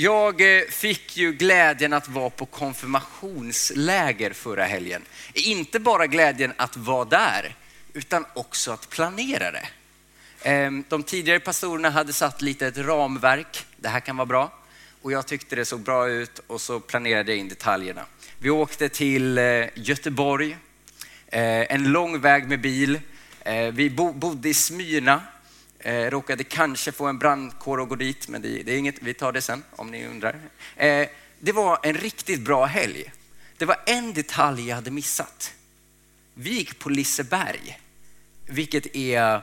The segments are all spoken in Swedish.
Jag eh, fick ju glädjen att vara på konfirmationsläger förra helgen. Inte bara glädjen att vara där, utan också att planera det. Ehm, de tidigare pastorerna hade satt lite ett ramverk, det här kan vara bra. Och jag tyckte det såg bra ut och så planerade jag in detaljerna. Vi åkte till eh, Göteborg, ehm, en lång väg med bil. Ehm, vi bodde i Smyrna Eh, råkade kanske få en brandkår att gå dit, men det, det, är inget, vi tar det sen om ni undrar. Eh, det var en riktigt bra helg. Det var en detalj jag hade missat. Vi gick på Liseberg, vilket är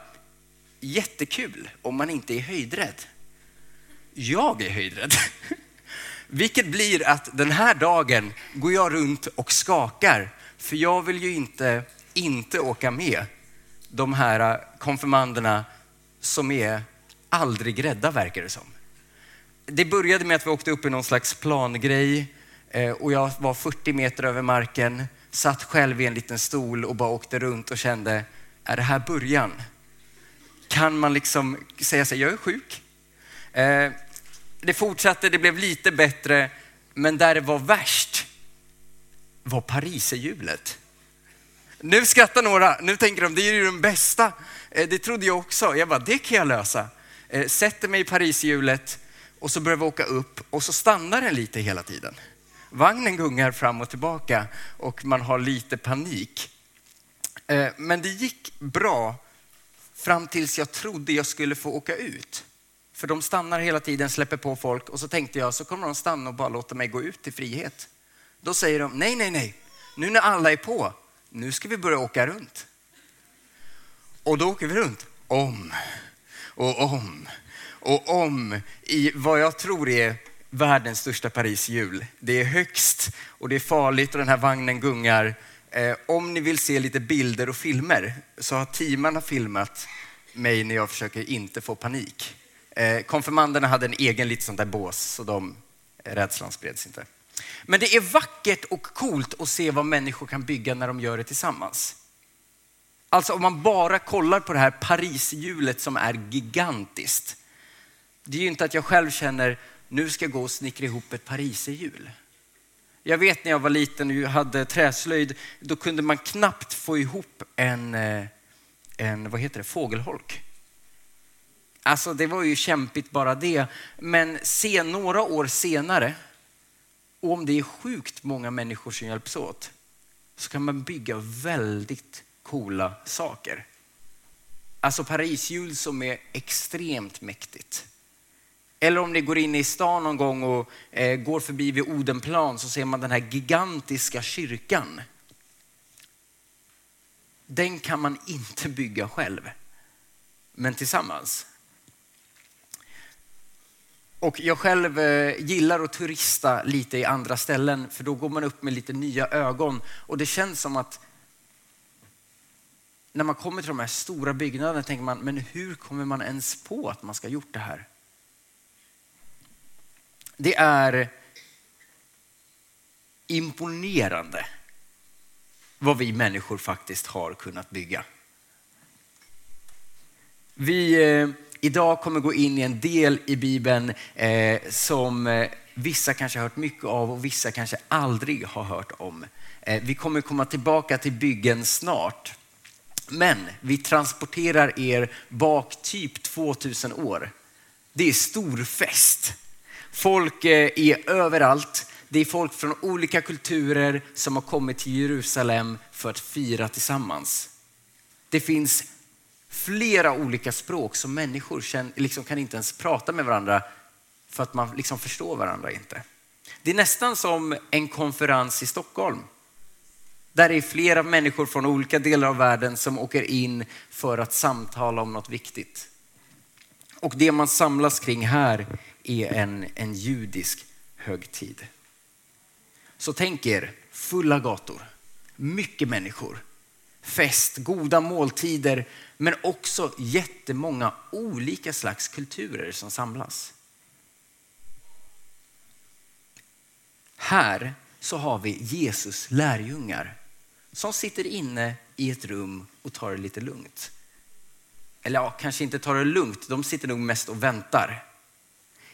jättekul om man inte är höjdrädd. Jag är höjdrädd. Vilket blir att den här dagen går jag runt och skakar, för jag vill ju inte inte åka med de här konfirmanderna som är aldrig rädda verkar det som. Det började med att vi åkte upp i någon slags plangrej eh, och jag var 40 meter över marken, satt själv i en liten stol och bara åkte runt och kände, är det här början? Kan man liksom säga sig, jag är sjuk? Eh, det fortsatte, det blev lite bättre, men där det var värst var pariserhjulet. Nu skrattar några, nu tänker de, det är ju den bästa. Eh, det trodde jag också. Jag bara, det kan jag lösa. Eh, sätter mig i Pariserhjulet och så börjar vi åka upp och så stannar den lite hela tiden. Vagnen gungar fram och tillbaka och man har lite panik. Eh, men det gick bra fram tills jag trodde jag skulle få åka ut. För de stannar hela tiden, släpper på folk och så tänkte jag så kommer de stanna och bara låta mig gå ut i frihet. Då säger de nej, nej, nej. Nu när alla är på, nu ska vi börja åka runt. Och då åker vi runt om och om och om i vad jag tror är världens största Parishjul. Det är högst och det är farligt och den här vagnen gungar. Eh, om ni vill se lite bilder och filmer så har teamarna filmat mig när jag försöker inte få panik. Eh, konfirmanderna hade en egen liten sånt där bås så de, eh, rädslan spreds inte. Men det är vackert och coolt att se vad människor kan bygga när de gör det tillsammans. Alltså om man bara kollar på det här Parishjulet som är gigantiskt. Det är ju inte att jag själv känner, nu ska jag gå och snickra ihop ett pariserhjul. Jag vet när jag var liten och hade träslöjd, då kunde man knappt få ihop en, eh, en vad heter det, fågelholk. Alltså det var ju kämpigt bara det. Men se några år senare, och om det är sjukt många människor som hjälps åt, så kan man bygga väldigt coola saker. Alltså Parishjul som är extremt mäktigt. Eller om ni går in i stan någon gång och eh, går förbi vid Odenplan så ser man den här gigantiska kyrkan. Den kan man inte bygga själv, men tillsammans. Och jag själv eh, gillar att turista lite i andra ställen för då går man upp med lite nya ögon och det känns som att när man kommer till de här stora byggnaderna tänker man, men hur kommer man ens på att man ska ha gjort det här? Det är imponerande vad vi människor faktiskt har kunnat bygga. Vi eh, idag kommer gå in i en del i Bibeln eh, som eh, vissa kanske har hört mycket av och vissa kanske aldrig har hört om. Eh, vi kommer komma tillbaka till byggen snart. Men vi transporterar er bak typ 2000 år. Det är stor fest. Folk eh, är överallt. Det är folk från olika kulturer som har kommit till Jerusalem för att fira tillsammans. Det finns flera olika språk som människor liksom kan inte ens prata med varandra för att man liksom förstår varandra inte. Det är nästan som en konferens i Stockholm där det är flera människor från olika delar av världen som åker in för att samtala om något viktigt. Och det man samlas kring här är en, en judisk högtid. Så tänk er fulla gator, mycket människor, fest, goda måltider, men också jättemånga olika slags kulturer som samlas. Här så har vi Jesus lärjungar som sitter inne i ett rum och tar det lite lugnt. Eller ja, kanske inte tar det lugnt, de sitter nog mest och väntar.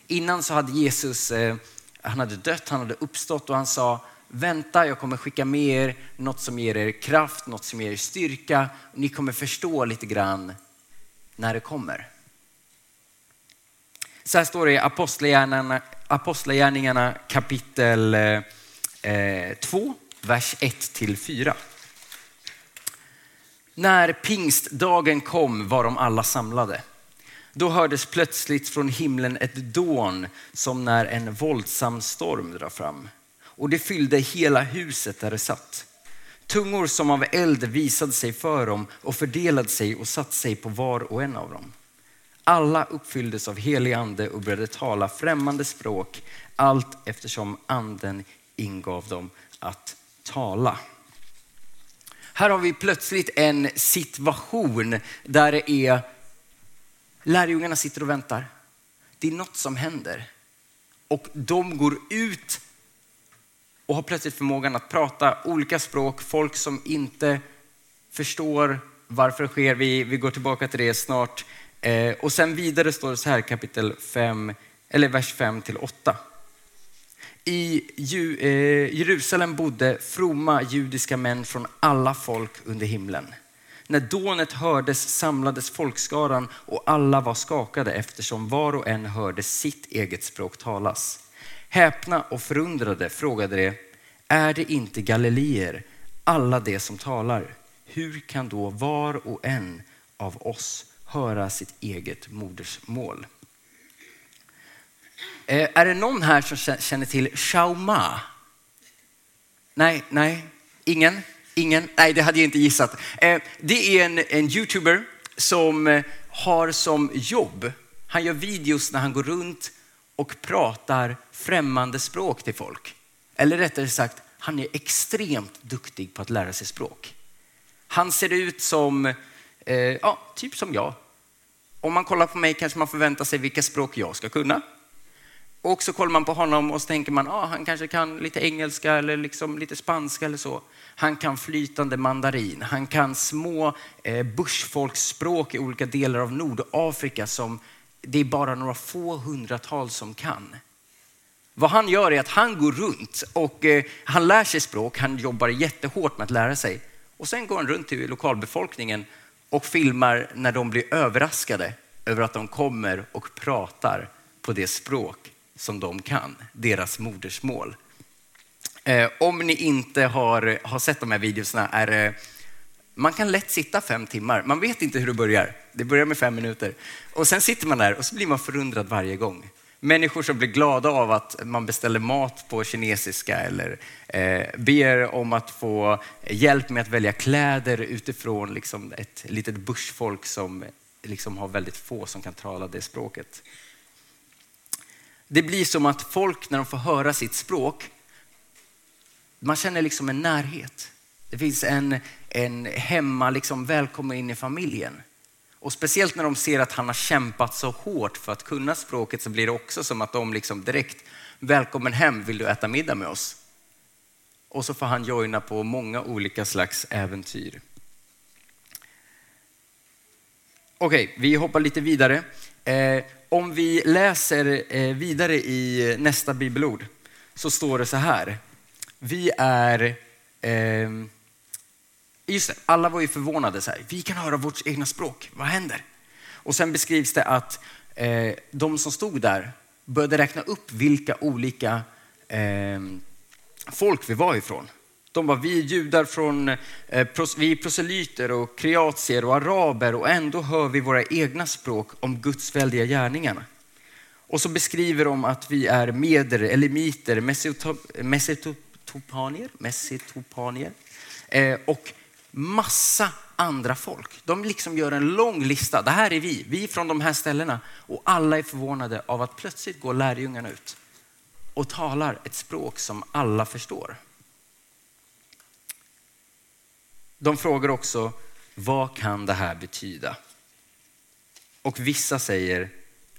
Innan så hade Jesus, eh, han hade dött, han hade uppstått och han sa vänta, jag kommer skicka med er något som ger er kraft, något som ger er styrka. Och ni kommer förstå lite grann när det kommer. Så här står det i Apostlagärningarna, Apostlagärningarna kapitel 2, eh, eh vers 1 till 4. När pingstdagen kom var de alla samlade. Då hördes plötsligt från himlen ett dån som när en våldsam storm drar fram. Och det fyllde hela huset där det satt. Tungor som av eld visade sig för dem och fördelade sig och satte sig på var och en av dem. Alla uppfylldes av helig ande och började tala främmande språk allt eftersom anden ingav dem att tala. Här har vi plötsligt en situation där det är lärjungarna sitter och väntar. Det är något som händer och de går ut och har plötsligt förmågan att prata olika språk. Folk som inte förstår varför det sker. Vi, vi går tillbaka till det snart. Eh, och sen vidare står det så här kapitel 5, eller vers 5 till 8. I eh, Jerusalem bodde fromma judiska män från alla folk under himlen. När dånet hördes samlades folkskaran och alla var skakade eftersom var och en hörde sitt eget språk talas. Häpna och förundrade frågade de, är det inte galileer, alla de som talar? Hur kan då var och en av oss höra sitt eget modersmål? Eh, är det någon här som känner till Shauma? Nej, nej, ingen, ingen. Nej, det hade jag inte gissat. Eh, det är en, en youtuber som eh, har som jobb, han gör videos när han går runt och pratar främmande språk till folk. Eller rättare sagt, han är extremt duktig på att lära sig språk. Han ser ut som, eh, ja, typ som jag. Om man kollar på mig kanske man förväntar sig vilka språk jag ska kunna. Och så kollar man på honom och så tänker man, ah, han kanske kan lite engelska eller liksom lite spanska eller så. Han kan flytande mandarin, han kan små eh, bushfolksspråk i olika delar av Nordafrika som det är bara några få hundratal som kan. Vad han gör är att han går runt och eh, han lär sig språk, han jobbar jättehårt med att lära sig. Och sen går han runt till lokalbefolkningen och filmar när de blir överraskade över att de kommer och pratar på det språk som de kan, deras modersmål. Eh, om ni inte har, har sett de här videorna är eh, man kan lätt sitta fem timmar. Man vet inte hur det börjar. Det börjar med fem minuter. Och sen sitter man där och så blir man förundrad varje gång. Människor som blir glada av att man beställer mat på kinesiska eller eh, ber om att få hjälp med att välja kläder utifrån liksom ett litet bushfolk som liksom har väldigt få som kan tala det språket. Det blir som att folk när de får höra sitt språk, man känner liksom en närhet. Det finns en, en hemma, liksom välkommen in i familjen. Och speciellt när de ser att han har kämpat så hårt för att kunna språket så blir det också som att de liksom direkt, välkommen hem, vill du äta middag med oss? Och så får han joina på många olika slags äventyr. Okej, okay, vi hoppar lite vidare. Eh, om vi läser eh, vidare i nästa bibelord så står det så här. Vi är eh, Just det, alla var ju förvånade. Så här, vi kan höra vårt egna språk, vad händer? Och sen beskrivs det att eh, de som stod där började räkna upp vilka olika eh, folk vi var ifrån. De var vi judar från, eh, vi är proselyter och kreatier och araber och ändå hör vi våra egna språk om Guds väldiga gärningar. Och så beskriver de att vi är meder, elimiter, mesitopanier, mesetopanier eh, och massa andra folk. De liksom gör en lång lista. Det här är vi, vi är från de här ställena. Och alla är förvånade av att plötsligt går lärjungarna ut och talar ett språk som alla förstår. De frågar också, vad kan det här betyda? Och vissa säger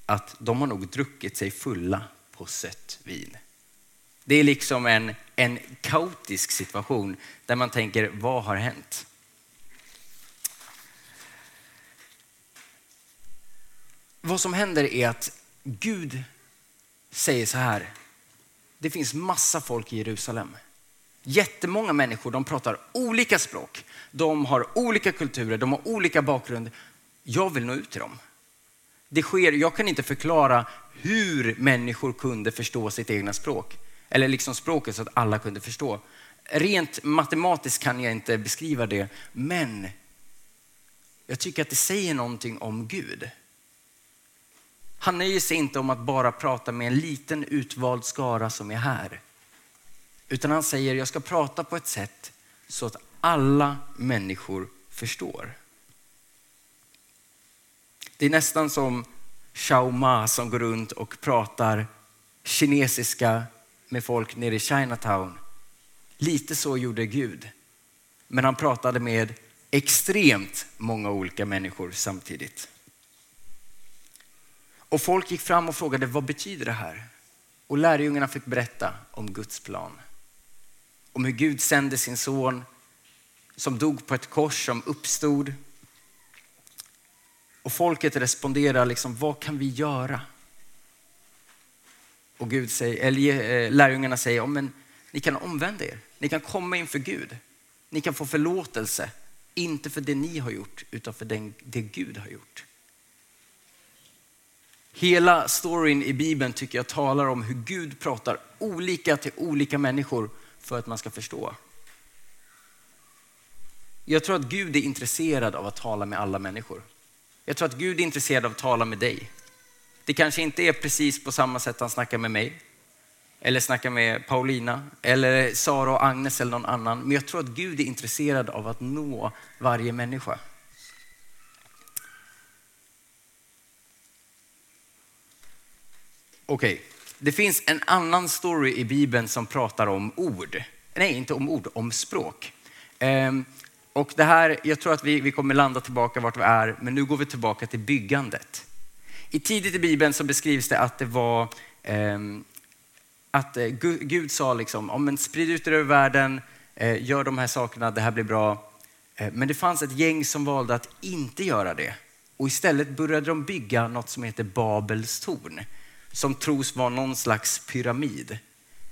att de har nog druckit sig fulla på sött vin. Det är liksom en, en kaotisk situation där man tänker, vad har hänt? Vad som händer är att Gud säger så här. Det finns massa folk i Jerusalem. Jättemånga människor, de pratar olika språk. De har olika kulturer, de har olika bakgrund. Jag vill nå ut till dem. Det sker, jag kan inte förklara hur människor kunde förstå sitt egna språk. Eller liksom språket så att alla kunde förstå. Rent matematiskt kan jag inte beskriva det, men jag tycker att det säger någonting om Gud. Han nöjer sig inte om att bara prata med en liten utvald skara som är här. Utan han säger, jag ska prata på ett sätt så att alla människor förstår. Det är nästan som Xiao Ma som går runt och pratar kinesiska med folk nere i Chinatown. Lite så gjorde Gud. Men han pratade med extremt många olika människor samtidigt. Och folk gick fram och frågade vad betyder det här? Och lärjungarna fick berätta om Guds plan. Om hur Gud sände sin son som dog på ett kors, som uppstod. Och folket responderar liksom, vad kan vi göra? Och Gud säger, eller eh, lärjungarna säger, ja, men ni kan omvända er. Ni kan komma inför Gud. Ni kan få förlåtelse, inte för det ni har gjort, utan för det Gud har gjort. Hela storyn i Bibeln tycker jag talar om hur Gud pratar olika till olika människor för att man ska förstå. Jag tror att Gud är intresserad av att tala med alla människor. Jag tror att Gud är intresserad av att tala med dig. Det kanske inte är precis på samma sätt han snackar med mig, eller snackar med Paulina, eller Sara och Agnes eller någon annan. Men jag tror att Gud är intresserad av att nå varje människa. Okej, okay det finns en annan story i Bibeln som pratar om ord. Nej, inte om ord, om språk. Ehm, och det här, jag tror att vi, vi kommer landa tillbaka vart vi är, men nu går vi tillbaka till byggandet. I tidigt i Bibeln så beskrivs det att det var ehm, att eh, Gud sa liksom, om men sprid ut er över världen, eh, gör de här sakerna, det här blir bra. Eh, men det fanns ett gäng som valde att inte göra det och istället började de bygga något som heter Babels torn som tros vara någon slags pyramid.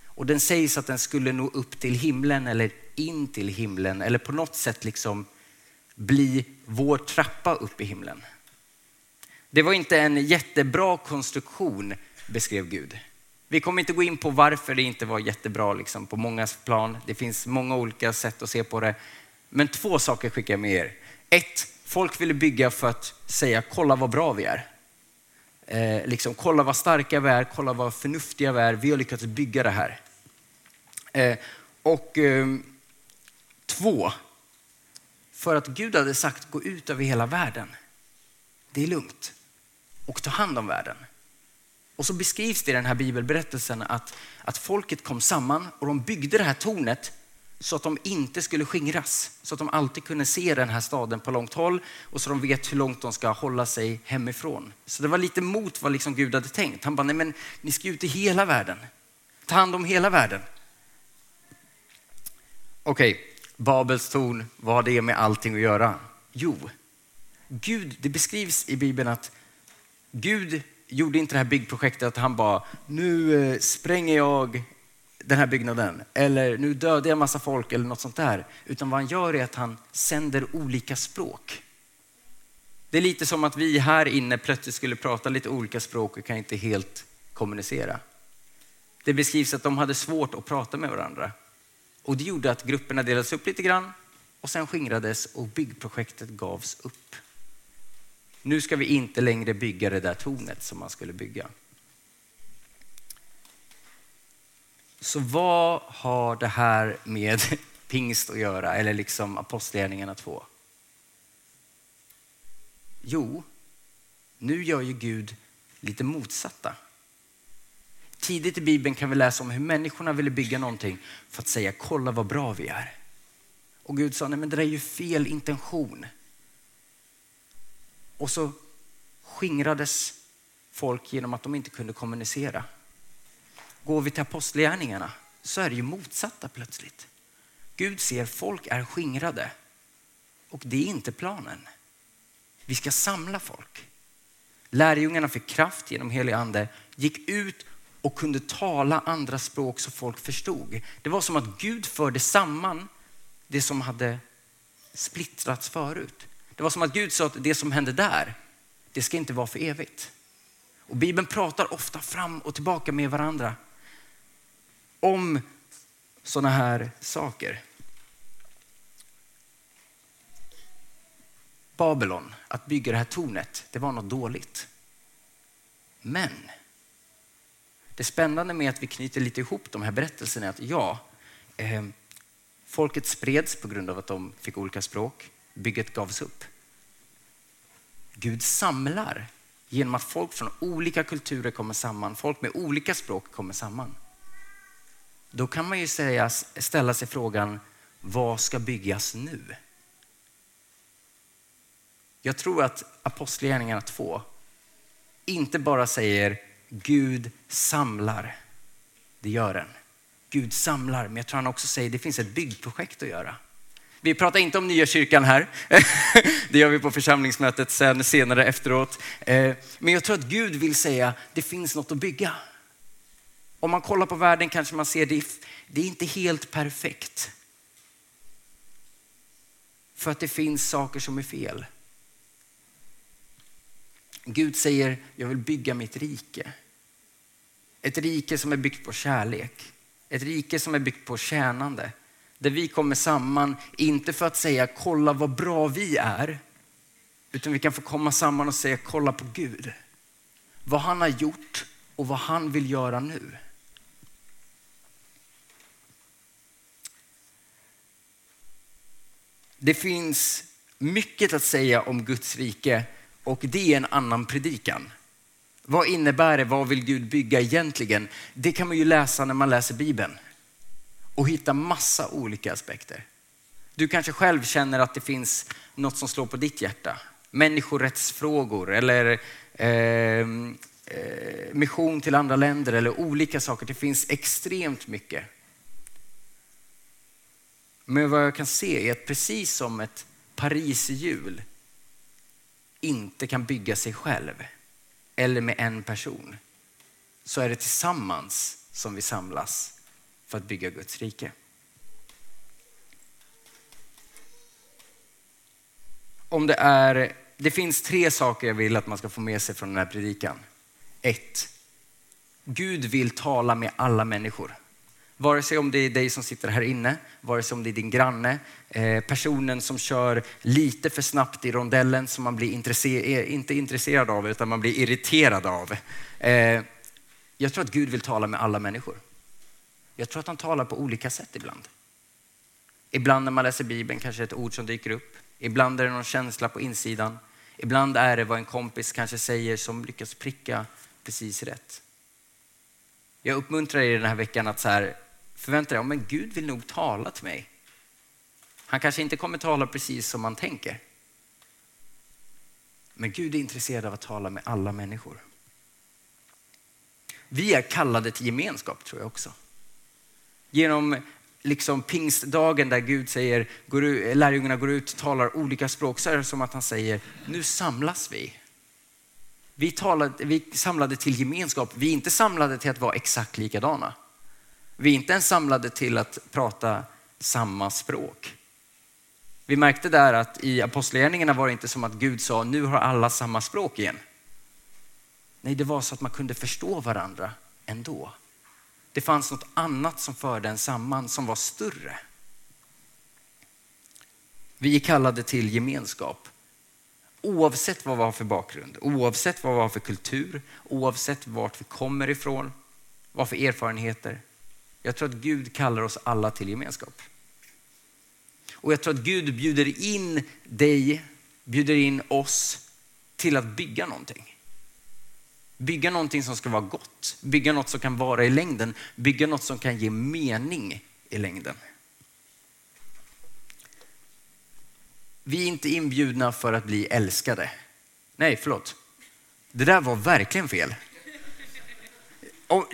Och den sägs att den skulle nå upp till himlen eller in till himlen eller på något sätt liksom bli vår trappa upp i himlen. Det var inte en jättebra konstruktion, beskrev Gud. Vi kommer inte gå in på varför det inte var jättebra liksom, på många plan. Det finns många olika sätt att se på det. Men två saker skickar jag med er. Ett, folk ville bygga för att säga kolla vad bra vi är. Eh, liksom, kolla vad starka vi är, kolla vad förnuftiga vi är. Vi har lyckats bygga det här. Eh, och eh, två, för att Gud hade sagt gå ut över hela världen. Det är lugnt. Och ta hand om världen. Och så beskrivs det i den här bibelberättelsen att, att folket kom samman och de byggde det här tornet så att de inte skulle skingras. Så att de alltid kunde se den här staden på långt håll och så de vet hur långt de ska hålla sig hemifrån. Så det var lite mot vad liksom Gud hade tänkt. Han bara, nej men ni ska ut i hela världen. Ta hand om hela världen. Okej, okay. Babels torn, vad har det med allting att göra? Jo, Gud, det beskrivs i Bibeln att Gud gjorde inte det här byggprojektet att han bara, nu eh, spränger jag den här byggnaden eller nu dödar jag massa folk eller något sånt där. Utan vad han gör är att han sänder olika språk. Det är lite som att vi här inne plötsligt skulle prata lite olika språk och kan inte helt kommunicera. Det beskrivs att de hade svårt att prata med varandra. Och det gjorde att grupperna delades upp lite grann och sen skingrades och byggprojektet gavs upp. Nu ska vi inte längre bygga det där tornet som man skulle bygga. Så vad har det här med pingst att göra, eller liksom apostlagärningarna 2? Jo, nu gör ju Gud lite motsatta. Tidigt i Bibeln kan vi läsa om hur människorna ville bygga någonting för att säga kolla vad bra vi är. Och Gud sa, nej men det där är ju fel intention. Och så skingrades folk genom att de inte kunde kommunicera. Går vi till apostlagärningarna så är det ju motsatta plötsligt. Gud ser folk är skingrade och det är inte planen. Vi ska samla folk. Lärjungarna fick kraft genom helig ande, gick ut och kunde tala andra språk så folk förstod. Det var som att Gud förde samman det som hade splittrats förut. Det var som att Gud sa att det som hände där, det ska inte vara för evigt. Och Bibeln pratar ofta fram och tillbaka med varandra om sådana här saker. Babylon, att bygga det här tornet, det var något dåligt. Men det spännande med att vi knyter lite ihop de här berättelserna är att ja, eh, folket spreds på grund av att de fick olika språk. Bygget gavs upp. Gud samlar genom att folk från olika kulturer kommer samman, folk med olika språk kommer samman. Då kan man ju säga, ställa sig frågan, vad ska byggas nu? Jag tror att Apostlagärningarna 2 inte bara säger Gud samlar. Det gör den. Gud samlar, men jag tror han också säger det finns ett byggprojekt att göra. Vi pratar inte om nya kyrkan här. Det gör vi på församlingsmötet sen senare efteråt. Eh, men jag tror att Gud vill säga det finns något att bygga. Om man kollar på världen kanske man ser det, det är inte helt perfekt. För att det finns saker som är fel. Gud säger, jag vill bygga mitt rike. Ett rike som är byggt på kärlek. Ett rike som är byggt på tjänande. Där vi kommer samman, inte för att säga kolla vad bra vi är. Utan vi kan få komma samman och säga kolla på Gud. Vad han har gjort och vad han vill göra nu. Det finns mycket att säga om Guds rike och det är en annan predikan. Vad innebär det? Vad vill Gud bygga egentligen? Det kan man ju läsa när man läser Bibeln och hitta massa olika aspekter. Du kanske själv känner att det finns något som slår på ditt hjärta. Människorättsfrågor eller ehm, eh, mission till andra länder eller olika saker. Det finns extremt mycket. Men vad jag kan se är att precis som ett Pariserhjul inte kan bygga sig själv eller med en person så är det tillsammans som vi samlas för att bygga Guds rike. Om det, är, det finns tre saker jag vill att man ska få med sig från den här predikan. Ett, Gud vill tala med alla människor. Vare sig om det är dig som sitter här inne, vare sig om det är din granne, eh, personen som kör lite för snabbt i rondellen som man blir intresser eh, inte intresserad av utan man blir irriterad av. Eh, jag tror att Gud vill tala med alla människor. Jag tror att han talar på olika sätt ibland. Ibland när man läser Bibeln kanske ett ord som dyker upp. Ibland är det någon känsla på insidan. Ibland är det vad en kompis kanske säger som lyckas pricka precis rätt. Jag uppmuntrar er den här veckan att så här, förväntar dig, men Gud vill nog tala till mig. Han kanske inte kommer tala precis som man tänker. Men Gud är intresserad av att tala med alla människor. Vi är kallade till gemenskap tror jag också. Genom liksom pingstdagen där Gud säger, går, lärjungarna går ut och talar olika språk så är det som att han säger, nu samlas vi. Vi, talade, vi samlade till gemenskap, vi är inte samlade till att vara exakt likadana. Vi är inte ens samlade till att prata samma språk. Vi märkte där att i apostlagärningarna var det inte som att Gud sa, nu har alla samma språk igen. Nej, det var så att man kunde förstå varandra ändå. Det fanns något annat som förde en samman som var större. Vi är kallade till gemenskap. Oavsett vad vi har för bakgrund, oavsett vad vi har för kultur, oavsett vart vi kommer ifrån, vad för erfarenheter. Jag tror att Gud kallar oss alla till gemenskap. Och jag tror att Gud bjuder in dig, bjuder in oss till att bygga någonting. Bygga någonting som ska vara gott, bygga något som kan vara i längden, bygga något som kan ge mening i längden. Vi är inte inbjudna för att bli älskade. Nej, förlåt. Det där var verkligen fel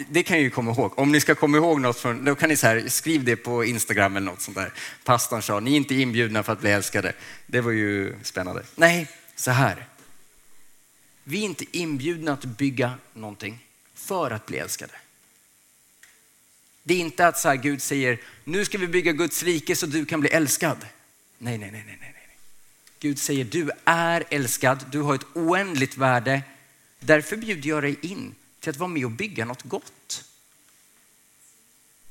det kan jag ju komma ihåg. Om ni ska komma ihåg något från, då kan ni så här, skriv det på Instagram eller något sånt där. Pastorn sa, ni är inte inbjudna för att bli älskade. Det var ju spännande. Nej, så här. Vi är inte inbjudna att bygga någonting för att bli älskade. Det är inte att så här, Gud säger, nu ska vi bygga Guds rike så du kan bli älskad. Nej, nej, nej, nej, nej. Gud säger, du är älskad, du har ett oändligt värde. Därför bjuder jag dig in till att vara med och bygga något gott.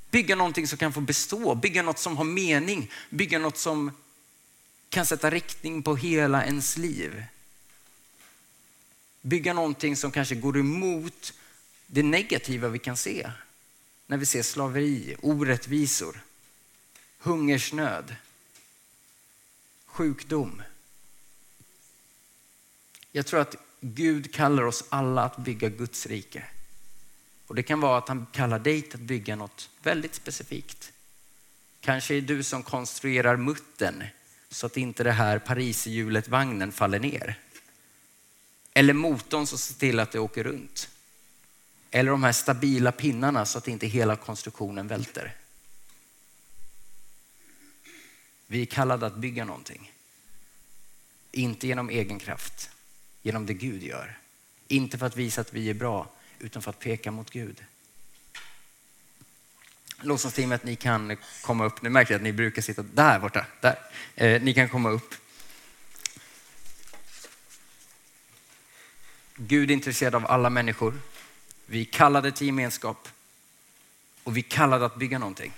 Bygga någonting som kan få bestå, bygga något som har mening, bygga något som kan sätta riktning på hela ens liv. Bygga någonting som kanske går emot det negativa vi kan se. När vi ser slaveri, orättvisor, hungersnöd, sjukdom. Jag tror att Gud kallar oss alla att bygga Guds rike. Och det kan vara att han kallar dig till att bygga något väldigt specifikt. Kanske är du som konstruerar muttern så att inte det här pariserhjulet, vagnen, faller ner. Eller motorn som ser till att det åker runt. Eller de här stabila pinnarna så att inte hela konstruktionen välter. Vi är kallade att bygga någonting. Inte genom egen kraft, genom det Gud gör. Inte för att visa att vi är bra, utan för att peka mot Gud. Lovsångsteamet, ni kan komma upp. Nu märker jag att ni brukar sitta där borta. Där. Eh, ni kan komma upp. Gud är intresserad av alla människor. Vi är kallade till gemenskap och vi är kallade att bygga någonting.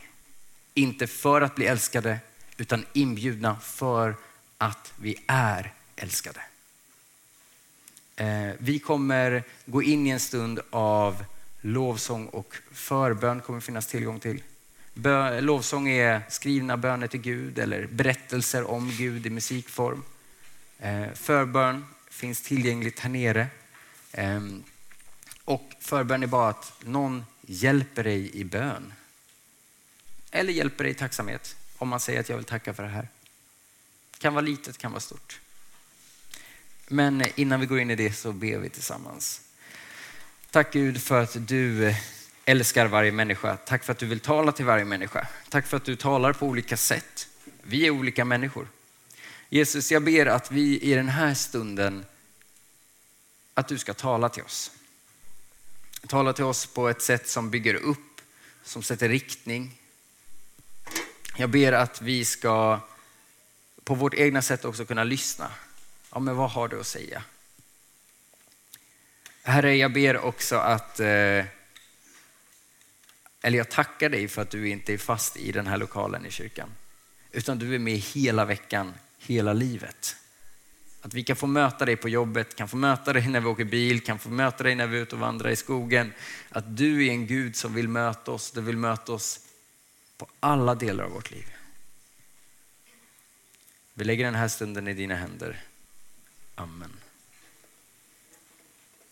Inte för att bli älskade, utan inbjudna för att vi är älskade. Eh, vi kommer gå in i en stund av lovsång och förbön kommer finnas tillgång till. lovsång är skrivna böner till Gud eller berättelser om Gud i musikform. Eh, förbön finns tillgängligt här nere. Ehm, och förbön är bara att någon hjälper dig i bön. Eller hjälper dig i tacksamhet. Om man säger att jag vill tacka för det här. Det kan vara litet, kan vara stort. Men innan vi går in i det så ber vi tillsammans. Tack Gud för att du eh, älskar varje människa. Tack för att du vill tala till varje människa. Tack för att du talar på olika sätt. Vi är olika människor. Jesus, jag ber att vi i den här stunden, att du ska tala till oss. Tala till oss på ett sätt som bygger upp, som sätter riktning. Jag ber att vi ska på vårt egna sätt också kunna lyssna. Ja, men vad har du att säga? Herre, jag ber också att, eh, eller jag tackar dig för att du inte är fast i den här lokalen i kyrkan, utan du är med hela veckan, hela livet. Att vi kan få möta dig på jobbet, kan få möta dig när vi åker bil, kan få möta dig när vi är ute och vandrar i skogen. Att du är en Gud som vill möta oss, du vill möta oss på alla delar av vårt liv. Vi lägger den här stunden i dina händer. Amen.